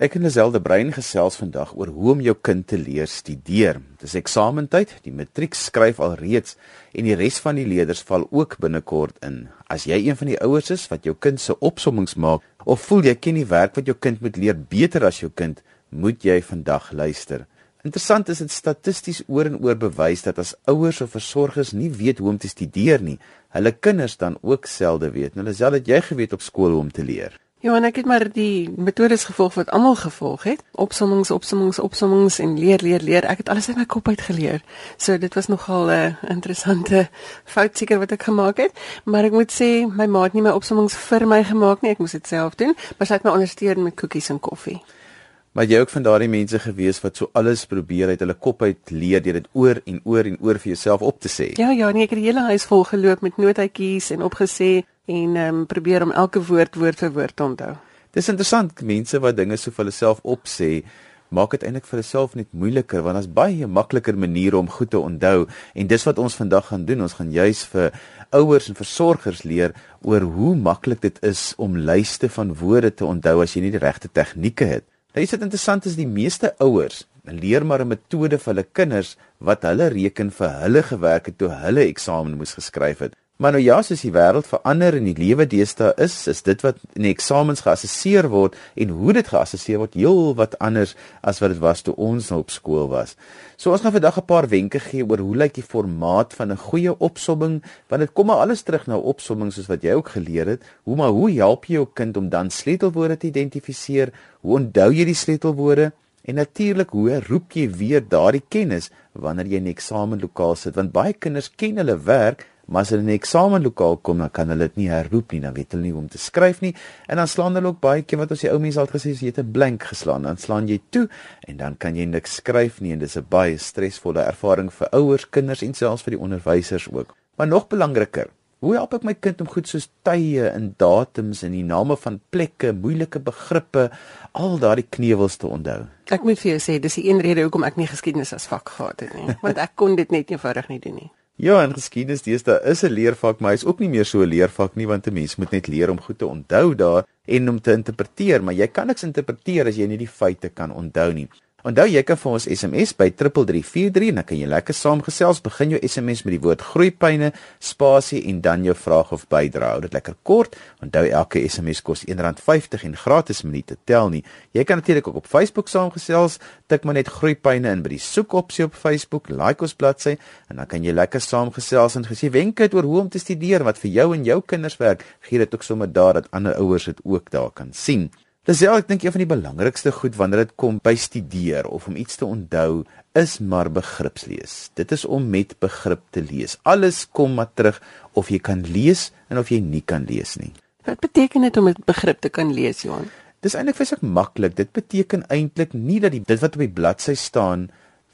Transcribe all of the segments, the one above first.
Ek en Liselde Brein gesels vandag oor hoe om jou kind te leer studeer. Dis eksamentyd, die matriek skryf al reeds en die res van die leerders val ook binnekort in. As jy een van die ouers is wat jou kind se opsommings maak of voel jy ken die werk wat jou kind moet leer beter as jou kind, moet jy vandag luister. Interessant is dit statisties oor en oor bewys dat as ouers of versorgers nie weet hoe om te studeer nie, hulle kinders dan ook selde weet. Nou Liselde, het jy geweet op skool hoe om te leer? Ja, en ek het maar die metodes gevolg wat almal gevolg het. Opsommings, opsommings, opsommings en leer, leer, leer. Ek het alles uit my kop uit geleer. So dit was nogal 'n uh, interessante fout seker wat ek gemaak het, maar ek moet sê my ma het nie my opsommings vir my gemaak nie. Ek moes dit self doen, maar sy het my ondersteun met koekies en koffie. Maar jy ook van daardie mense gewees wat so alles probeer uit hulle kop uit leer deur dit oor en oor en oor vir jouself op te sê. Ja, ja, nee, ek het die hele huis vol geloop met notaatjies en opgesê en ehm um, probeer om elke woord woord vir woord te onthou. Dis interessant mense wat dinge so vir hulle self opsê maak dit eintlik vir hulle self net moeiliker want daar's baie makliker maniere om goed te onthou en dis wat ons vandag gaan doen ons gaan juis vir ouers en versorgers leer oor hoe maklik dit is om lyste van woorde te onthou as jy nie die regte tegnieke het. Nou is dit interessant is die meeste ouers leer maar 'n metode vir hulle kinders wat hulle reken vir hulle gewerk het toe hulle eksamen moes geskryf het. Maar nou ja, soos die wêreld verander en die lewe deesdae is, is dit wat in die eksamens geassesseer word en hoe dit geassesseer word heel wat anders as wat dit was toe ons nou op skool was. So ons gaan vandag 'n paar wenke gee oor hoe lyk die formaat van 'n goeie opsomming, want dit kom maar alles terug na opsomming soos wat jy ook geleer het. Hoe maar hoe help jy jou kind om dan sleutelwoorde te identifiseer? Hoe onthou jy die sleutelwoorde? En natuurlik, hoe roep jy weer daardie kennis wanneer jy in die eksamenlokaal sit? Want baie kinders ken hulle werk, Maar as hulle in 'n eksamenlokaal kom, dan kan hulle dit nie herroep nie, dan weet hulle nie hoe om te skryf nie. En dan slaan hulle ook baie keer wat ons die ou mense al gesê het, jy het 'n blank geslaan, dan slaan jy toe en dan kan jy niks skryf nie en dis 'n baie stresvolle ervaring vir ouers, kinders en selfs vir die onderwysers ook. Maar nog belangriker, hoe help ek my kind om goed soos tye en datums en die name van plekke, moeilike begrippe, al daardie knewels te onthou? Ek moet vir jou sê, dis die een rede hoekom ek nie geskiedenis as vak gehad het nie, want ek kon dit net eenvoudig nie doen nie. Ja, en geskiedenis deesdae is 'n leervak, maar hy's ook nie meer so 'n leervak nie want 'n mens moet net leer om goed te onthou daar en om te interpreteer, maar jy kan niks interpreteer as jy nie die feite kan onthou nie. Onthou jy kan vir ons SMS by 3343 en dan kan jy lekker saamgesels. Begin jou SMS met die woord groeipyne, spasie en dan jou vraag of bydrae. Hou dit lekker kort. Onthou elke SMS kos R1.50 en gratis minute tel nie. Jy kan natuurlik ook op Facebook saamgesels. Tik maar net groeipyne in by die soekopsie op Facebook, like ons bladsy en dan kan jy lekker saamgesels en gesê wenke het oor hoe om te studeer wat vir jou en jou kinders werk. Gee dit ook sommer daar dat ander ouers dit ook daar kan sien. Dis ja, ek dink een van die belangrikste goed wanneer dit kom by studeer of om iets te onthou, is maar begripslees. Dit is om met begrip te lees. Alles kom maar terug of jy kan lees en of jy nie kan lees nie. Wat beteken dit om met begrip te kan lees, Johan? Dis eintlik seker maklik. Dit beteken eintlik nie dat die dit wat op die bladsy staan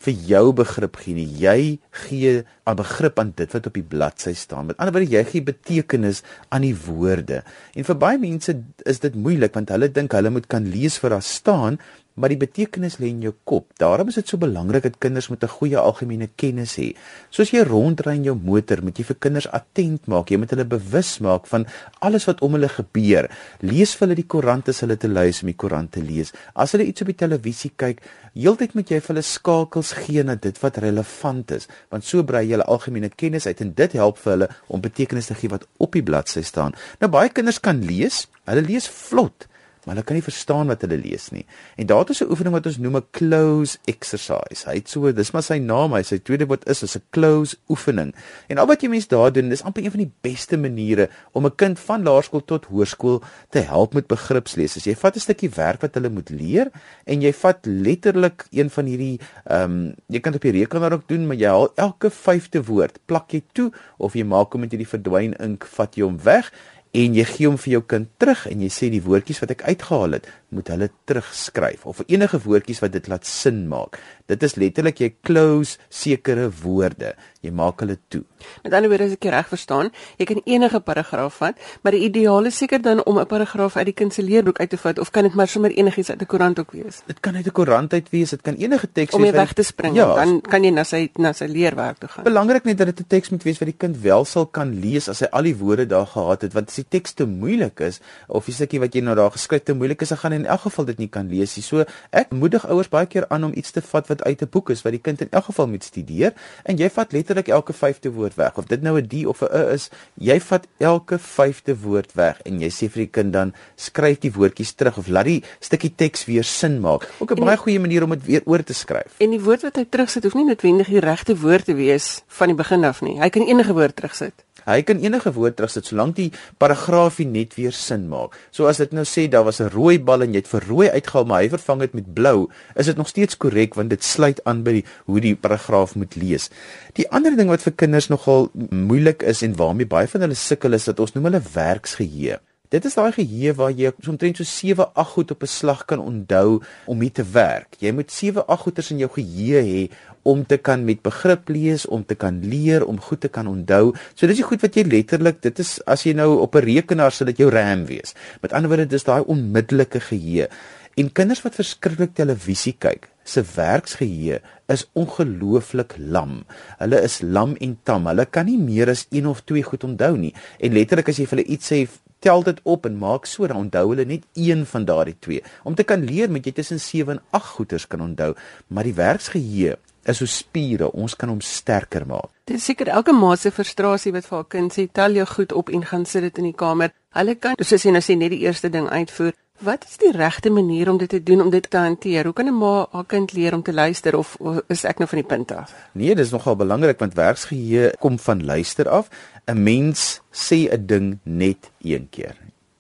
vir jou begrip gee nie. Jy gee 'n begrip aan dit wat op die bladsy staan. Met ander woorde, jy gee betekenis aan die woorde. En vir baie mense is dit moeilik want hulle dink hulle moet kan lees vir daar staan, maar die betekenis lê in jou kop. Daarom is dit so belangrik dat kinders met 'n goeie algemene kennis hê. Soos jy rondry in jou motor, moet jy vir kinders attent maak. Jy moet hulle bewus maak van alles wat om hulle gebeur. Lees vir hulle die koerant as hulle te luister om die koerant te lees. As hulle iets op die televisie kyk, heeltyd moet jy vir hulle skakels gee na dit wat relevant is, want so brei jy hulle algemene kennis uit en dit help vir hulle om betekenis te gee wat op die bladsy staan. Nou baie kinders kan lees, hulle lees vlot maar hulle kan nie verstaan wat hulle lees nie. En daar het ons 'n oefening wat ons noem 'n close exercise. Hy het so, dis maar sy naam, hy sy tweede woord is is 'n close oefening. En al wat jy mense daar doen, dis amper een van die beste maniere om 'n kind van laerskool tot hoërskool te help met begripslees. As jy vat 'n stukkie werk wat hulle moet leer en jy vat letterlik een van hierdie ehm um, jy kan dit op die rekenaar ook doen, maar jy haal elke vyfde woord, plak jy toe of jy maak hom met hierdie verdwyn ink, vat jy hom weg en jy gee hom vir jou kind terug en jy sê die woordjies wat ek uitgehaal het, moet hulle terugskryf of enige woordjies wat dit laat sin maak. Dit is letterlik jy close sekere woorde. Jy maak hulle toe. Met ander woorde as ek reg verstaan, jy kan enige paragraaf vat, maar die ideaal is seker dan om 'n paragraaf uit die kind se leerboek uit te vat of kan dit maar sommer enigiets uit 'n koerant ook wees? Dit kan uit 'n koerant uit wees, dit kan enige teks wees. Om jy weg te spring, ja, dan kan jy na sy na sy leerwerk toe gaan. Belangrik net dat dit 'n teks moet wees wat die kind wel sal kan lees as hy al die woorde daar gehad het, want as die teks te moeilik is of die stukkie wat jy nou daar geskryf te moeilik is, dan gaan hy elk geval dit nie kan lees nie. So ek moedig ouers baie keer aan om iets te vat wat uit 'n boek is wat die kind in elk geval moet studeer en jy vat letterlik elke vyfde woord weg of dit nou 'n d of 'n e is, jy vat elke vyfde woord weg en jy sê vir die kind dan skryf die woordjies terug of laat die stukkie teks weer sin maak. Ook 'n baie goeie manier om dit weer oor te skryf. En die woord wat hy terugsit hoef nie noodwendig die regte woord te wees van die begin af nie. Hy kan enige woord terugsit. Hy kan enige woord terugsit solank die paragraafie net weer sin maak. So as dit nou sê daar was 'n rooi bal en jy het vir rooi uitgehaal maar hy vervang dit met blou, is dit nog steeds korrek want dit sluit aan by die, hoe die paragraaf moet lees. Die ander ding wat vir kinders nogal moeilik is en waarmee baie van hulle sukkel is dat ons noem hulle werksgeheue. Dit is daai geheue waar jy omtrent so 7, 8 goed op 'n slag kan onthou om mee te werk. Jy moet 7, 8 goeters in jou geheue hê om te kan met begrip lees, om te kan leer, om goed te kan onthou. So dis die goed wat jy letterlik, dit is as jy nou op 'n rekenaar sit dat jou RAM wees. Met ander woorde, dis daai onmiddellike geheue. En kinders wat verskriklik televisie kyk, se werksgeheue is ongelooflik lam. Hulle is lam en tam. Hulle kan nie meer as een of twee goed onthou nie. En letterlik as jy vir hulle iets sê, tel dit op en maak so dan onthou hulle net een van daardie twee. Om te kan leer moet jy tussen 7 en 8 goeters kan onthou, maar die werksgeheue is so spiere, ons kan hom sterker maak. Dit is seker elke ma se frustrasie wat vir haar kind sê, tel jou goed op en gaan sit dit in die kamer. Hulle kan soos jy nou sê net die eerste ding uitvoer. Wat is die regte manier om dit te doen om dit te hanteer? Hoe kan 'n ma haar kind leer om te luister of, of is ek nou van die punt af? Nee, dis nogal belangrik want werksgeheue kom van luister af. 'n Mens sê 'n ding net een keer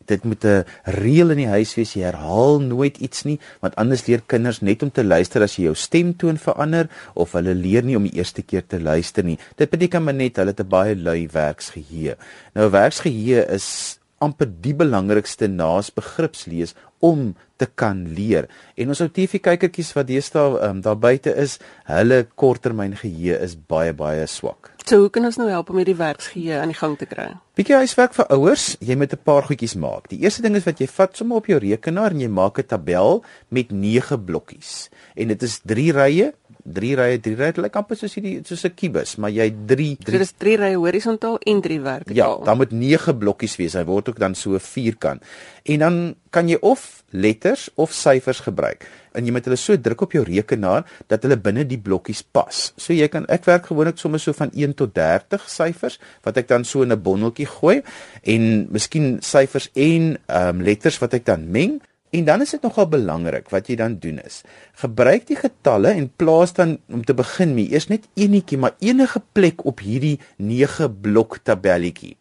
dit moet 'n reël in die huis wees. Jy herhaal nooit iets nie, want anders leer kinders net om te luister as jy jou stemtoon verander of hulle leer nie om die eerste keer te luister nie. Dit beteken maar net hulle het 'n baie lui werksgeheue. Nou werksgeheue is amper die belangrikste naas begripslees om te kan leer. En ons ou TV-kykertjies wat deesdae um, daar buite is, hulle korttermyngeheue is baie baie swak. So hoe kan ons nou help om hierdie werksgeheue aan die gang te kry? Bietjie huiswerk vir ouers, jy moet 'n paar goedjies maak. Die eerste ding is wat jy vat sommer op jou rekenaar en jy maak 'n tabel met 9 blokkies. En dit is 3 rye, drie rye, drie rye, dit lyk amper soos hierdie soos 'n kubus, maar jy 3 3 Dit is drie rye horisontaal en drie vertikaal. Ja, dan moet 9 blokkies wees. Hy word ook dan so 'n vierkant. En dan kan jy of letters of syfers gebruik. En jy moet hulle so druk op jou rekenaar dat hulle binne die blokkies pas. So jy kan ek werk gewoonlik sommer so van 1 tot 30 syfers wat ek dan so in 'n bondeltjie gooi en miskien syfers en ehm um, letters wat ek dan meng. En dan is dit nogal belangrik wat jy dan doen is gebruik die getalle en plaas dan om te begin mee eers net enetjie maar enige plek op hierdie 9 blok tabelletjie.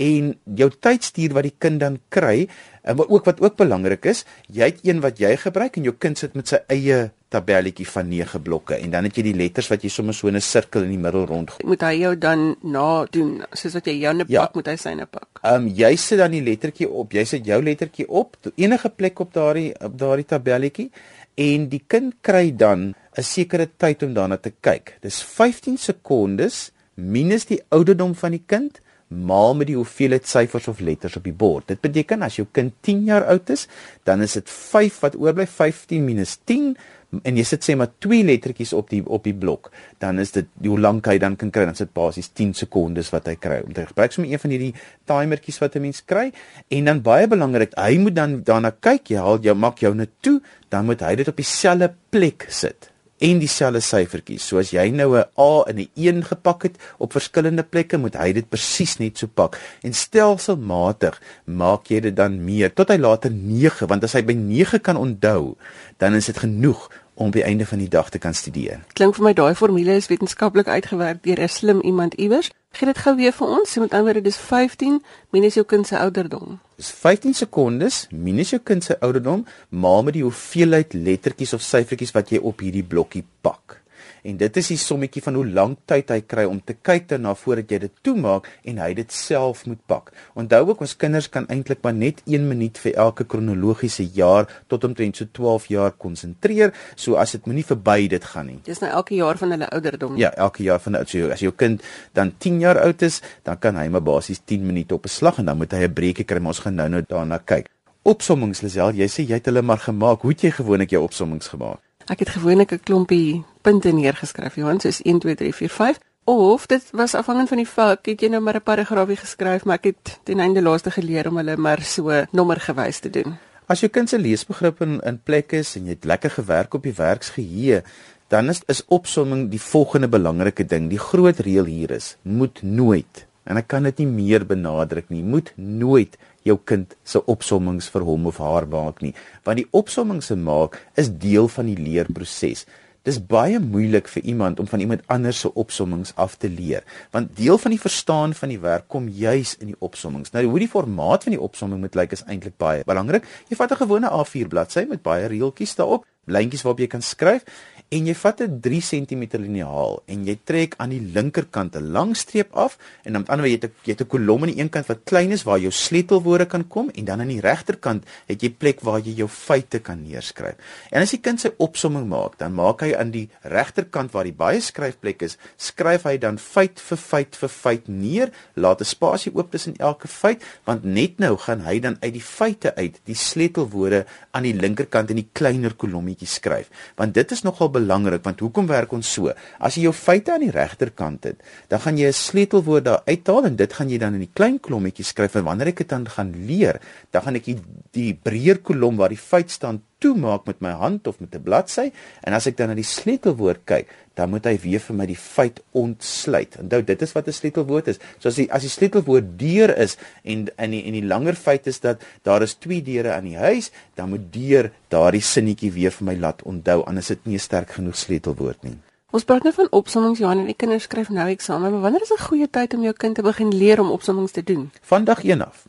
En jou tydstuur wat die kind dan kry, maar ook wat ook belangrik is, jy het een wat jy gebruik en jou kind sit met sy eie tabelletjie van 9 blokke en dan het jy die letters wat jy sommer so in 'n sirkel in die middel rond. Moet hy jou dan na doen soos wat jy joune ja. pak, moet hy syne pak. Ehm um, jy sit dan die lettertjie op. Jy sit jou lettertjie op, enige plek op daardie op daardie tabelletjie en die kind kry dan 'n sekere tyd om daarna te kyk. Dis 15 sekondes minus die ouderdom van die kind maal met die hoeveelheid syfers of letters op die bord. Dit beteken as jou kind 10 jaar oud is, dan is dit 5 wat oorbly 15 minus 10 en jy sit sê maar twee lettertjies op die op die blok, dan is dit hoe lank hy dan kan kry, dan sit basies 10 sekondes wat hy kry. Om te gebruik sommer een van hierdie timertjies wat 'n mens kry en dan baie belangrik, hy moet dan daarna kyk, jy haal jou maak jou net toe, dan moet hy dit op dieselfde plek sit en dieselfde syfertjies. So as jy nou 'n A in 'n 1 gepak het op verskillende plekke, moet hy dit presies net so pak. En stelselmatig maak jy dit dan meer tot hy later 9, want as hy by 9 kan onthou, dan is dit genoeg om by einde van die dag te kan studeer. Klink vir my daai formule is wetenskaplik uitgewerk deur 'n slim iemand iewers. Gee dit gou weer vir ons. Met ander woorde, dis 15 minus jou kind se ouderdom. Dis 15 sekondes minus jou kind se ouderdom maal met die hoeveelheid lettertjies of syfertjies wat jy op hierdie blokkie pak en dit is die sommetjie van hoe lank tyd hy kry om te kyk daarna voordat jy dit toemaak en hy dit self moet pak. Onthou ook ons kinders kan eintlik maar net 1 minuut vir elke kronologiese jaar tot omtrent so 12 jaar konsentreer, so as dit moenie verby dit gaan nie. Dis nou elke jaar van hulle ouderdom. Ja, elke jaar van so as jou kind dan 10 jaar oud is, dan kan hy maar basies 10 minute op 'n slag en dan moet hy 'n breekie kry, maar ons gaan nou-nou daarna kyk. Opsommings Lisel, jy sê jy het hulle maar gemaak. Hoe het jy gewoonlik jou opsommings gemaak? Ek het gewoonlik 'n klompie punte neergeskryf, Johan, soos 1 2 3 4 5 of dit was afhangend van die vak, het jy nou maar 'n paragraafie geskryf, maar ek het ten einde laaste geleer om hulle maar so nommergewys te doen. As jou kind se leesbegrip in in plek is en jy het lekker gewerk op die werksgeheue, dan is is opsomming die volgende belangrike ding. Die groot reël hier is: moet nooit en ek kan dit nie meer benadruk nie, moet nooit jou kind se opsommings vir hom of haar maak nie, want die opsommings se maak is deel van die leerproses. Dis baie moeilik vir iemand om van iemand anders se opsommings af te leer, want deel van die verstaan van die werk kom juis in die opsommings. Nou hoe die formaat van die opsomming moet lyk is eintlik baie belangrik. Jy vat 'n gewone A4 bladsy met baie reeltjies daarop, lyntjies waarop jy kan skryf en jy vat 'n 3 cm liniaal en jy trek aan die linkerkant 'n lang streep af en dan die ander wyse jy het 'n kolom aan die een kant wat klein is waar jou sleutelwoorde kan kom en dan aan die regterkant het jy plek waar jy jou feite kan neerskryf. En as die kind sy opsomming maak, dan maak hy aan die regterkant waar die baie skryfplek is, skryf hy dan feit vir feit vir feit neer, laat 'n spasie oop tussen elke feit, want net nou gaan hy dan uit die feite uit die sleutelwoorde aan die linkerkant in die kleiner kolommetjie skryf. Want dit is nogal belangrik want hoekom werk ons so? As jy jou feite aan die regterkant het, dan gaan jy 'n sleutelwoord daar uithaal en dit gaan jy dan in die klein klommetjie skryf en wanneer ek dit dan gaan leer, dan gaan ek die, die breër kolom waar die feit staan toemaak met my hand of met 'n bladsy en as ek dan na die sleutelwoord kyk, dan moet hy weer vir my die feit ontsluit. Onthou, dit is wat 'n sleutelwoord is. So as die as die sleutelwoord deur is en in die in die langer feit is dat daar is twee deure aan die huis, dan moet deur daardie sinnetjie weer vir my laat onthou, anders is dit nie 'n sterk genoeg sleutelwoord nie. Ons praat nou van opsommings Johan en die kinders skryf nou eksamen, maar wanneer is 'n goeie tyd om jou kind te begin leer om opsommings te doen? Vandag 1 af.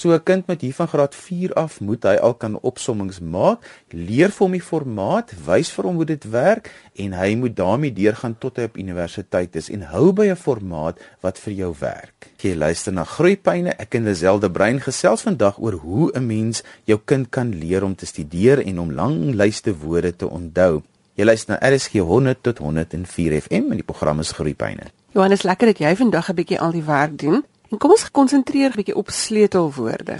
So 'n kind met hier van graad 4 af moet hy al kan opsommings maak, leer vir hom die formaat, wys vir hom hoe dit werk en hy moet daarmee deurgaan tot hy op universiteit is en hou by 'n formaat wat vir jou werk. Jy luister na Groeipyne. Ek en Lazelle Brein gesels vandag oor hoe 'n mens jou kind kan leer om te studeer en om lang lyste woorde te onthou. Jy luister na RSG 100 tot 104 FM en die program is Groeipyne. Johannes, lekker dat jy vandag 'n bietjie al die werk doen. En kom ons gekonsentreer 'n bietjie op sleutelwoorde.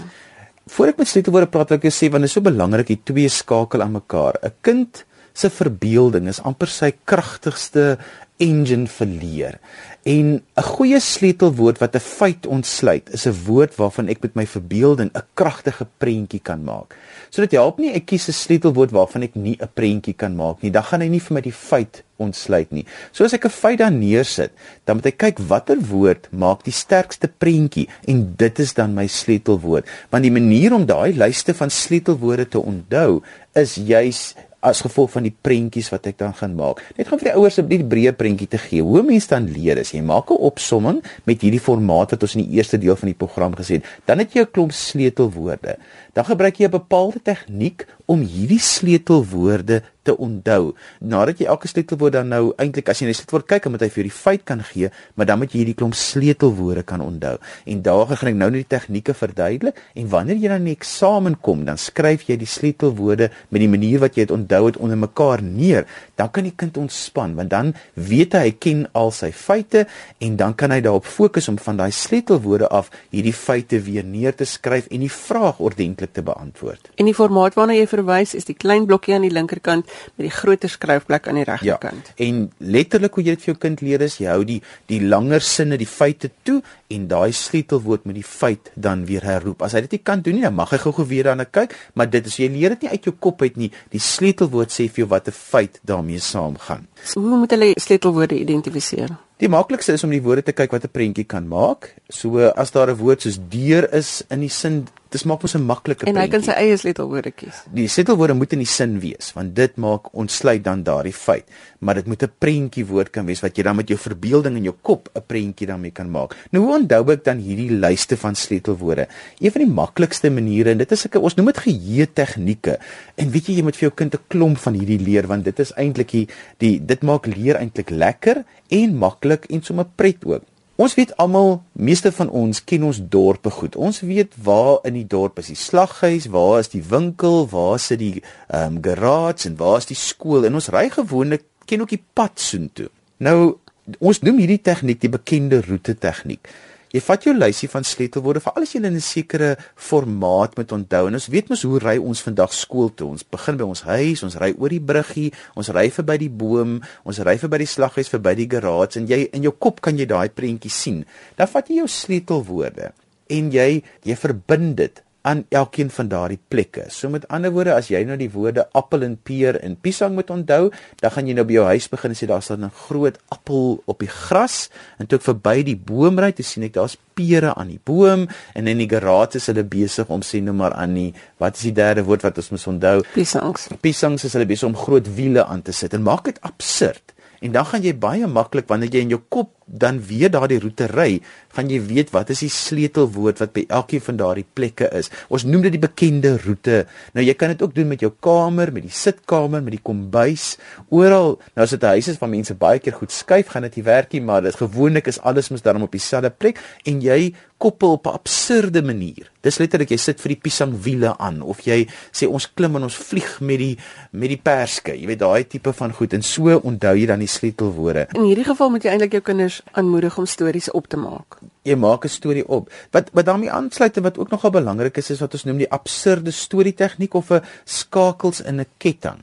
Voordat ek met sleutelwoorde praat, wil ek sê want dit is so belangrik die twee skakel aan mekaar. 'n Kind se verbeelding is amper sy kragtigste engine vir leer. En 'n goeie sleutelwoord wat 'n feit ontsluit, is 'n woord waarvan ek met my verbeelding 'n kragtige prentjie kan maak. So dit help nie ek kies 'n sleutelwoord waarvan ek nie 'n prentjie kan maak nie. Dan gaan hy nie vir my die feit ontsluit nie. So as ek 'n feit dan neersit, dan moet ek kyk watter woord maak die sterkste prentjie en dit is dan my sleutelwoord. Want die manier om daai lyste van sleutelwoorde te onthou is juis as gevolg van die prentjies wat ek dan gaan maak. Net gaan vir die ouers 'n bietjie breë prentjie te gee. Hoe mense dan leer is jy maak 'n opsomming met hierdie formaat wat ons in die eerste deel van die program gesê het. Dan het jy 'n klomp sleutelwoorde. Dan gebruik jy 'n bepaalde tegniek om hierdie sleutelwoorde te onthou. Nadat jy elke sleutelwoord dan nou eintlik as jy net sleutelwoord kyk, dan moet hy vir jou die feit kan gee, maar dan moet jy hierdie klomp sleutelwoorde kan onthou. En daar gaan ek nou net die tegnieke verduidelik en wanneer jy dan in die eksamen kom, dan skryf jy die sleutelwoorde met die manier wat jy dit onthou het onder mekaar neer. Dan kan die kind ontspan want dan weet hy hy ken al sy feite en dan kan hy daarop fokus om van daai sleutelwoorde af hierdie feite weer neer te skryf en die vraag ordentlik te beantwoord. En die formaat waarna jy verwys is die klein blokkie aan die linkerkant met die groter skryfplek aan die regterkant. Ja, en letterlik hoe jy dit vir jou kind leer is jy hou die die langer sinne, die feite toe en daai sleutelwoord met die feit dan weer herroep. As hy dit nie kan doen nie, dan mag hy gou-gou weer daarna kyk, maar dit is jy leer dit nie uit jou kop uit nie. Die sleutelwoord sê vir jou wat 'n feit daarmee saamgaan. So, hoe moet hulle sleutelwoorde identifiseer? Die maklikste is om die woorde te kyk wat 'n prentjie kan maak. So as daar 'n woord soos deur is in die sin dis maak ons 'n maklike prentjie. En hy kan sy eie sleutelwoorde kies. Die sleutelwoorde moet in die sin wees want dit maak ontsluit dan daardie feit, maar dit moet 'n prentjie woord kan wees wat jy dan met jou verbeelding in jou kop 'n prentjie daarmee kan maak. Nou hoe onthou ek dan hierdie lyste van sleutelwoorde? Een van die maklikste maniere en dit is ek ons noem dit geheue tegnieke. En weet jy jy moet vir jou kind 'n klomp van hierdie leer want dit is eintlik die, die dit maak leer eintlik lekker en maklik en sommer pret ook. Ons weet almal, meeste van ons ken ons dorpe goed. Ons weet waar in die dorp is die slaghuis, waar is die winkel, waar sit die ehm um, garage en waar is die skool. En ons ry gewoonlik ken ook die pad soontoe. Nou ons noem hierdie tegniek die bekende roete tegniek. Jy vat jou lysie van sleutelwoorde vir alles jy in 'n sekere formaat moet onthou. En ons weet mos hoe ry ons vandag skool toe. Ons begin by ons huis, ons ry oor die bruggie, ons ry verby die boom, ons ry verby die slaghuis, verby die garage en jy in jou kop kan jy daai prentjie sien. Dan vat jy jou sleutelwoorde en jy jy verbind dit aan elkeen van daardie plekke. So met ander woorde, as jy nou die woorde appel en peer en piesang moet onthou, dan gaan jy nou by jou huis begin sê daar's 'n groot appel op die gras en toe ek verby die boom ry, toe sien ek daar's pere aan die boom en in die garage is hulle besig om sê nou maar aan die wat is die derde woord wat ons moet onthou? Piesangs. Piesangs is hulle besig om groot wiele aan te sit en maak dit absurd. En dan gaan jy baie maklik wanneer jy in jou kop dan weer daardie roete ry, gaan jy weet wat is die sleutelwoord wat by elkeen van daardie plekke is. Ons noem dit die bekende roete. Nou jy kan dit ook doen met jou kamer, met die sitkamer, met die kombuis, oral. Nou as dit 'n huis is waar mense baie keer goed skuif, gaan dit nie werk nie, maar dit gewoonlik is alles mos daarom op dieselfde plek en jy koppel op 'n absurde manier. Dis letterlik jy sit vir die piesangwiele aan of jy sê ons klim en ons vlieg met die met die perske. Jy weet daai tipe van goed en so onthou jy dan die sleutelwoorde. In hierdie geval moet jy eintlik jou kinders aanmoedig om stories op te maak. Jy maak 'n storie op. Wat wat daarmee aansluit en wat ook nogal belangrik is is wat ons noem die absurde storie tegniek of 'n skakels in 'n ketting.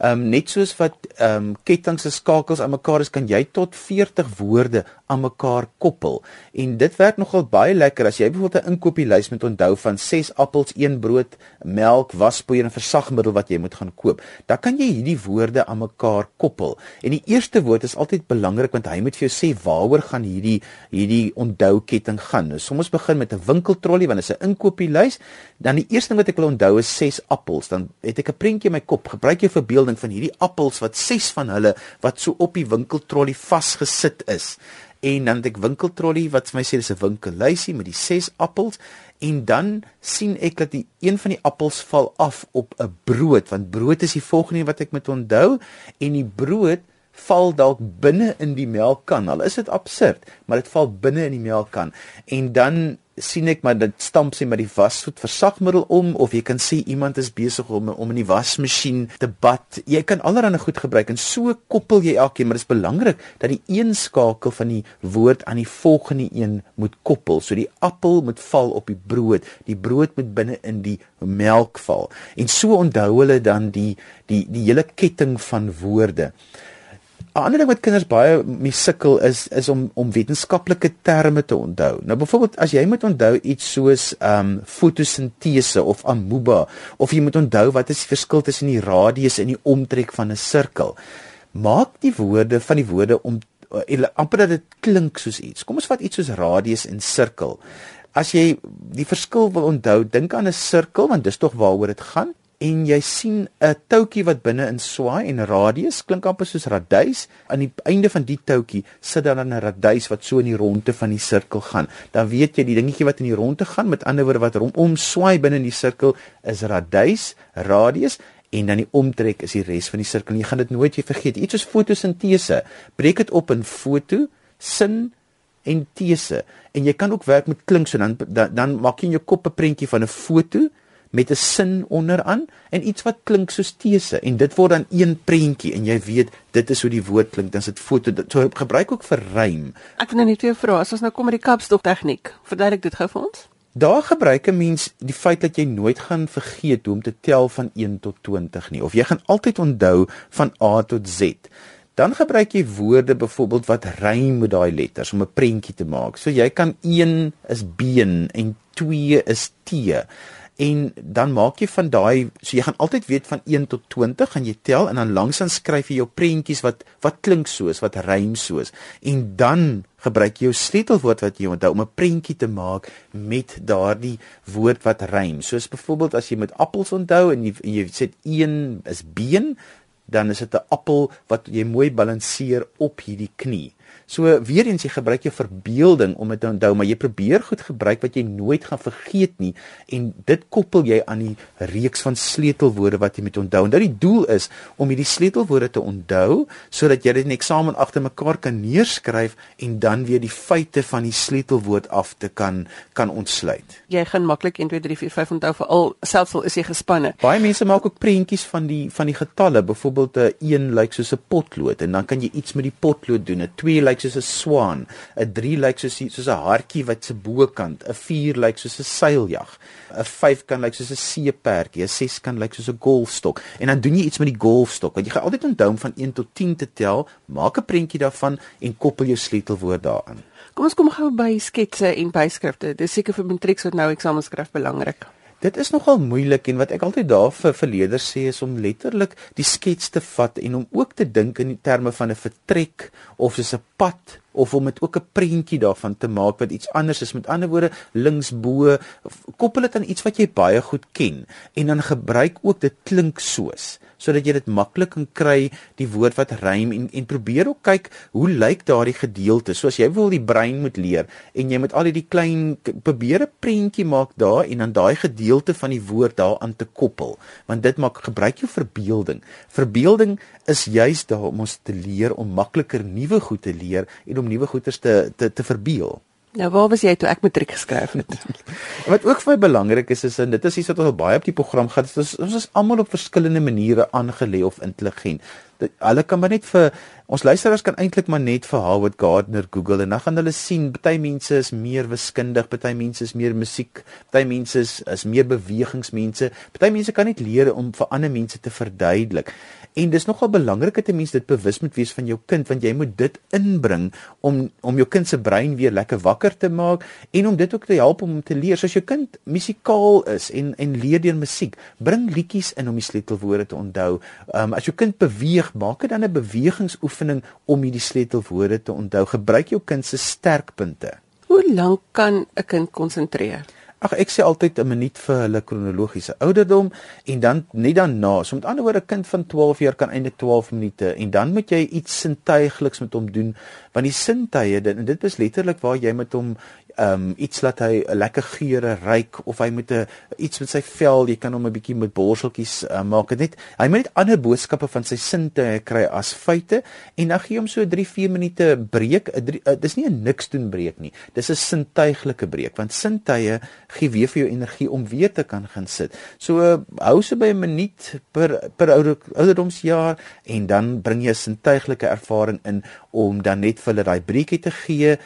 Ehm um, net soos wat ehm um, kettinge se skakels aan mekaar is, kan jy tot 40 woorde aan mekaar koppel. En dit werk nogal baie lekker as jy byvoorbeeld 'n inkopieslys moet onthou van 6 appels, 1 brood, melk, waspoeier en versagmiddel wat jy moet gaan koop. Dan kan jy hierdie woorde aan mekaar koppel. En die eerste woord is altyd belangrik want hy moet vir jou sê waaroor gaan hierdie hierdie onthou ketting gaan. Nou soms begin met 'n winkeltrollie want dit is 'n inkopieslys. Dan die eerste ding wat ek wil onthou is 6 appels. Dan het ek 'n prentjie in my kop. Gebruik jou verbeelding van hierdie appels wat 6 van hulle wat so op die winkeltrollie vasgesit is. En dan het ek winkeltrollie wat vir my sê dis 'n winkellysie met die 6 appels. En dan sien ek dat die een van die appels val af op 'n brood want brood is die volgende wat ek moet onthou. En die brood val dalk binne in die melkkan al is dit absurd maar dit val binne in die melkkan en dan sien ek maar dit stamp sy met die wasgoed versagmiddel om of jy kan sê iemand is besig om om in die wasmasjien te bad. Jy kan allerlei goed gebruik en so koppel jy elkeen, maar dit is belangrik dat die een skakel van die woord aan die volgende een moet koppel. So die appel moet val op die brood, die brood moet binne in die melk val. En so onthou hulle dan die die die hele ketting van woorde. 'n ander ding wat kinders baie mee sukkel is is om om wetenskaplike terme te onthou. Nou byvoorbeeld as jy moet onthou iets soos ehm um, fotosintese of amoeba of jy moet onthou wat is die verskil tussen die radius en die omtrek van 'n sirkel. Maak die woorde van die woorde om uh, amper dat dit klink soos iets. Kom ons vat iets soos radius en sirkel. As jy die verskil wil onthou, dink aan 'n sirkel want dis tog waaroor dit gaan en jy sien 'n touutjie wat binne in swaai en radius klink amper soos raduis aan die einde van die touutjie sit dan 'n raduis wat so in die ronde van die sirkel gaan. Dan weet jy die dingetjie wat in die ronde gaan met ander woorde wat rom om swaai binne in die sirkel is raduis radius en dan die omtrek is die res van die sirkel jy gaan dit nooit jy vergeet. Iets soos fotosintese breek dit op in foto sin en tese en jy kan ook werk met klink so dan dan, dan maak jy in jou kop 'n prentjie van 'n foto met 'n sin onderaan en iets wat klink soos tese en dit word dan een prentjie en jy weet dit is hoe die woord klink dan is dit foto so gebruik ook vir rym. Ek wil nou net weer vra as ons nou kom met die kapstok tegniek. Verduidelik dit gou vir ons. Daar gebruik 'n mens die feit dat jy nooit gaan vergeet hoe om te tel van 1 tot 20 nie of jy gaan altyd onthou van A tot Z. Dan gebruik jy woorde byvoorbeeld wat rym met daai letters om 'n prentjie te maak. So jy kan 1 is been en 2 is tee en dan maak jy van daai so jy gaan altyd weet van 1 tot 20 gaan jy tel en dan langsaan skryf jy jou prentjies wat wat klink soos wat rym soos. En dan gebruik jy jou sleutelwoord wat jy onthou om 'n prentjie te maak met daardie woord wat rym. Soos byvoorbeeld as jy met appels onthou en jy, jy sê 1 is been dan is dit 'n appel wat jy mooi balanseer op hierdie knie So weer eens jy gebruik jou verbeelding om dit te onthou, maar jy probeer goed gebruik wat jy nooit gaan vergeet nie en dit koppel jy aan die reeks van sleutelwoorde wat jy moet onthou. En dit die doel is om hierdie sleutelwoorde te onthou sodat jy dit in eksamen agter mekaar kan neerskryf en dan weer die feite van die sleutelwoord af te kan kan ontsluit. Jy gaan maklik 1 2 3 4 5 onthou vir al selfs al is jy gespanne. Baie mense maak ook prentjies van die van die getalle, byvoorbeeld 'n 1 lyk soos 'n potlood en dan kan jy iets met die potlood doen. 'n 2 lyk soos 'n swaan, 'n 3 lyk soos soos 'n hartjie wat se bokant, 'n 4 lyk soos 'n seiljag, 'n 5 kan lyk soos 'n seeperdjie, 'n 6 kan lyk soos 'n golfstok. En dan doen jy iets met die golfstok. Want jy gaan altyd onthou om van 1 tot 10 te tel, maak 'n prentjie daarvan en koppel jou sleutelwoord daaraan. Kom ons kom gou by sketse en byskrifte. Dis seker vir matrieks wat nou eksamenskrif belangrik. Dit is nogal moeilik en wat ek altyd daar vir verleerders sê is om letterlik die skets te vat en om ook te dink in terme van 'n vertrek of soos 'n pad of om dit ook 'n prentjie daarvan te maak wat iets anders is. Met ander woorde linksbo koppel dit aan iets wat jy baie goed ken. En dan gebruik ook dit klink soos sodat jy dit maklik kan kry die woord wat rym en en probeer ook kyk hoe lyk daardie gedeelte? Soos jy wil die brein moet leer en jy moet al hierdie klein probeer 'n prentjie maak daar en dan daai gedeelte van die woord daaraan te koppel. Want dit maak gebruik jou verbeelding. Verbeelding is juis daar om ons te leer om makliker nuwe goed te leer en om nuwe goeters te te te verbeel. Nou waar was jy toe ek matriek geskryf het? wat ook vir my belangrik is is en dit is iets wat ons al baie op die program gehad het. Ons ons is almal op verskillende maniere aangelê of intelligent. Dit, hulle kan maar net vir ons luisteraars kan eintlik maar net vir Howard Gardner Google en dan gaan hulle sien baie mense is meer wiskundig, baie mense is meer musiek, baie mense is, is meer bewegingsmense. Baie mense kan net leer om vir ander mense te verduidelik. En dis nogal belangrik dat 'n mens dit bewus moet wees van jou kind want jy moet dit inbring om om jou kind se brein weer lekker wakker te maak en om dit ook te help om te leer. So as jou kind musikaal is en en leer deur musiek, bring liedjies in om die sleutelwoorde te onthou. Ehm um, as jou kind beweeg, maak dit dan 'n bewegingsoefening om hierdie sleutelwoorde te onthou. Gebruik jou kind se sterkpunte. Hoe lank kan 'n kind konsentreer? Ag ek sê altyd 'n minuut vir hulle kronologiese ouderdom en dan net daarna. So met ander woorde 'n kind van 12 jaar kan eintlik 12 minute en dan moet jy iets sintuigliks met hom doen want die sintuie dit en dit is letterlik waar jy met hom um iets laat hy 'n lekker geure ryk of hy moet 'n iets met sy vel, jy kan hom 'n bietjie met borseltjies uh, maak. Dit net hy moet net ander boodskappe van sy sintuie kry as feite en dan gee hom so 3-4 minute breek. Uh, dis nie 'n niks doen breek nie. Dis 'n sintuiglike breek want sintuie gee weer vir jou energie om weer te kan gaan sit. So uh, hou so by 'n minuut per per ouder, ouderdomsjaar en dan bring jy 'n sintuiglike ervaring in om dan net vir hulle daai breekie te gee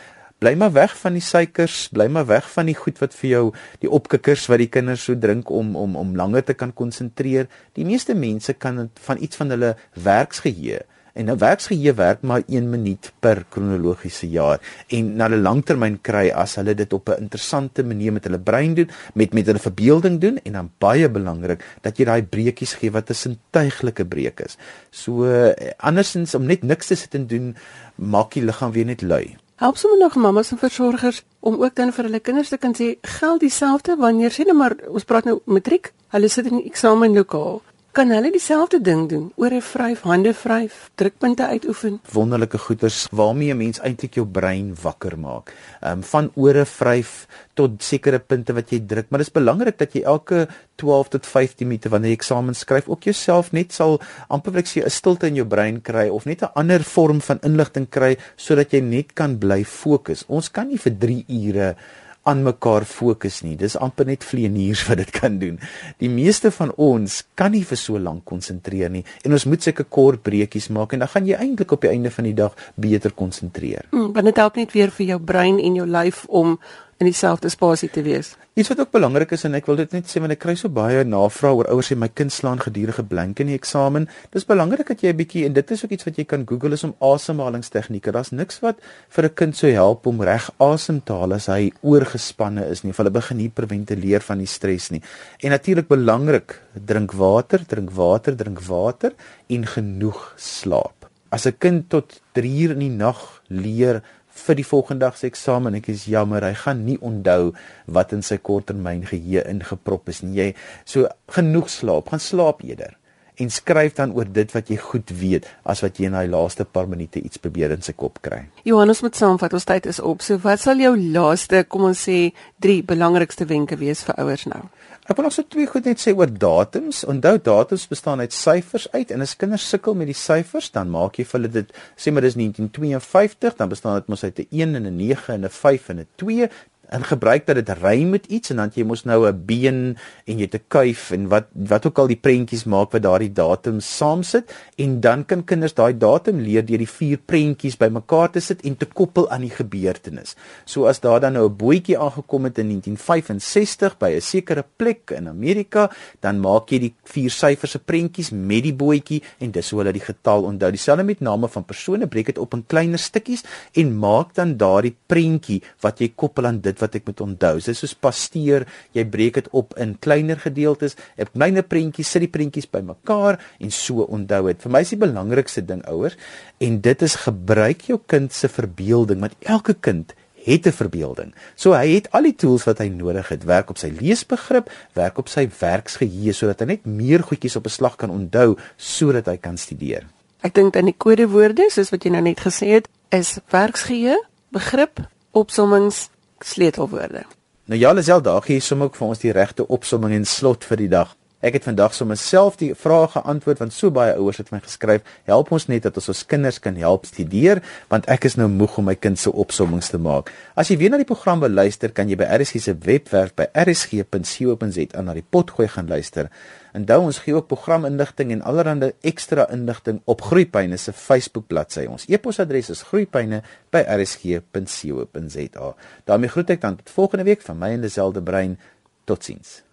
bly maar weg van die suikers, bly maar weg van die goed wat vir jou die opkikkers wat die kinders so drink om om om langer te kan konsentreer. Die meeste mense kan van iets van hulle werksgeheue en nou werksgeheue werk maar 1 minuut per kronologiese jaar en na 'n langtermyn kry as hulle dit op 'n interessante manier met hulle brein doen, met met hulle verbeelding doen en dan baie belangrik dat jy daai breekies gee wat 'n sintuiglike breek is. So eh, andersins om net niks te sit en doen maak die liggaam weer net lui. Help sommer nog mammas en versorgers om ook dan vir hulle kinders te kan sê geld dieselfde wanneer sê net maar ons praat nou matriek, hulle sit in die eksamenlokaal kan hulle dieselfde ding doen? Oor 'n vryf hande vryf drukpunte uitoefen? Wonderlike goeters waarmee 'n mens eintlik jou brein wakker maak. Um, van ore vryf tot sekere punte wat jy druk maar dit is belangrik dat jy elke 12 tot 15 minute wanneer jy eksamen skryf ook jouself net sal amper wil ek sê 'n stilte in jou brein kry of net 'n ander vorm van inligting kry sodat jy net kan bly fokus. Ons kan nie vir 3 ure aan mekaar fokus nie. Dis amper net vleeniers wat dit kan doen. Die meeste van ons kan nie vir so lank konsentreer nie en ons moet sulke kort breekies maak en dan gaan jy eintlik op die einde van die dag beter konsentreer. Mm, want dit help net weer vir jou brein en jou lyf om in dieselfde spasie te wees. Iets wat ook belangrik is en ek wil dit net sê want ek kry so baie navrae oor ouers sê my kind slaan gedurende blank in die eksamen. Dis belangrik dat jy 'n bietjie en dit is ook iets wat jy kan Google is om asemhalingstegnieke. Daar's niks wat vir 'n kind sou help om reg asem te haal as hy oorgespanne is nie. Hulle begin hiperventileer van die stres nie. En natuurlik belangrik, drink water, drink water, drink water en genoeg slaap. As 'n kind tot 3 uur in die nag leer vir die volgende dag se eksamen. Ek is jammer, hy gaan nie onthou wat in sy korttermyn geheue ingeprop is nie. Jy so genoeg slaap, gaan slaap eerder en skryf dan oor dit wat jy goed weet as wat jy in daai laaste paar minute iets probeer in sy kop kry. Johannes moet saamvat, ons tyd is op. So wat sal jou laaste, kom ons sê, drie belangrikste wenke wees vir ouers nou? Ek wil nog so twee goed net sê oor datums. Onthou datums bestaan uit syfers uit en as kinders sukkel met die syfers, dan maak jy vir hulle dit sê maar dis 1952, dan bestaan dit mos uit 'n 1 en 'n 9 en 'n 5 en 'n 2 en gebruik dat dit ry met iets en dan jy mos nou 'n been en jy te kuif en wat wat ook al die prentjies maak wat daardie datum saam sit en dan kan kinders daai datum leer deur die vier prentjies bymekaar te sit en te koppel aan die gebeurtenis. So as daar dan nou 'n bootjie aangekom het in 1965 by 'n sekere plek in Amerika, dan maak jy die vier syfers se prentjies met die bootjie en dis hoe hulle die getal onthou. Dieselfde met name van persone, breek dit op in kleiner stukkies en maak dan daardie prentjie wat jy koppel aan dit dit wat ek moet onthou. Dit is soos pasteer, jy breek dit op in kleiner gedeeltes, op kleiner prentjies, sit die prentjies bymekaar en so onthou dit. Vir my is die belangrikste ding ouers en dit is gebruik jou kind se verbeelding want elke kind het 'n verbeelding. So hy het al die tools wat hy nodig het, werk op sy leesbegrip, werk op sy werksgeheue sodat hy net meer goedjies op 'n slag kan onthou sodat hy kan studeer. Ek dink dan die kodewoorde, soos wat jy nou net gesê het, is werksgeheue, begrip, opsommings, sleutelwoorde. Nou ja, Lisel, daar gee jy sommer ook vir ons die regte opsomming en slot vir die dag. Ek het vandag sommer self die vrae geantwoord want so baie ouers het my geskryf, help ons net dat ons ons kinders kan help studeer want ek is nou moeg om my kind se opsommings te maak. As jy weer na die program wil luister, kan jy by RSG se webwerf by rsg.co.za na die potgooi gaan luister. Onthou ons gee ook programinligting en allerlei ekstra inligting op Groepyne se Facebook bladsy. Ons e-posadres is groepyne@rsg.co.za. daarmee groet ek dan tot volgende week van my en Liselde Brein. Totsiens.